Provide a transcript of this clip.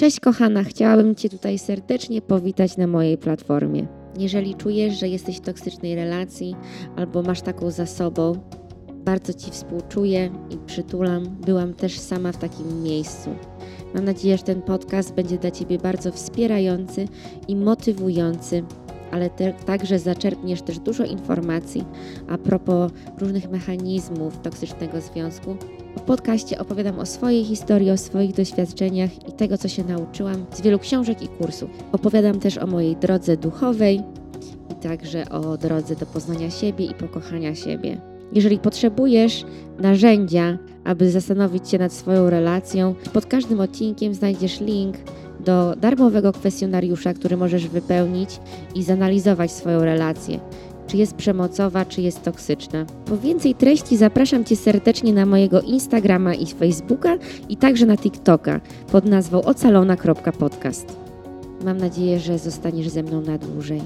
Cześć kochana, chciałabym Cię tutaj serdecznie powitać na mojej platformie. Jeżeli czujesz, że jesteś w toksycznej relacji albo masz taką za sobą, bardzo Ci współczuję i przytulam. Byłam też sama w takim miejscu. Mam nadzieję, że ten podcast będzie dla Ciebie bardzo wspierający i motywujący, ale te, także zaczerpniesz też dużo informacji a propos różnych mechanizmów toksycznego związku. W podcaście opowiadam o swojej historii, o swoich doświadczeniach i tego, co się nauczyłam z wielu książek i kursów. Opowiadam też o mojej drodze duchowej i także o drodze do poznania siebie i pokochania siebie. Jeżeli potrzebujesz narzędzia, aby zastanowić się nad swoją relacją, pod każdym odcinkiem znajdziesz link do darmowego kwestionariusza, który możesz wypełnić i zanalizować swoją relację. Czy jest przemocowa, czy jest toksyczna. Po więcej treści zapraszam Cię serdecznie na mojego Instagrama i Facebooka i także na TikToka pod nazwą ocalona.podcast. Mam nadzieję, że zostaniesz ze mną na dłużej.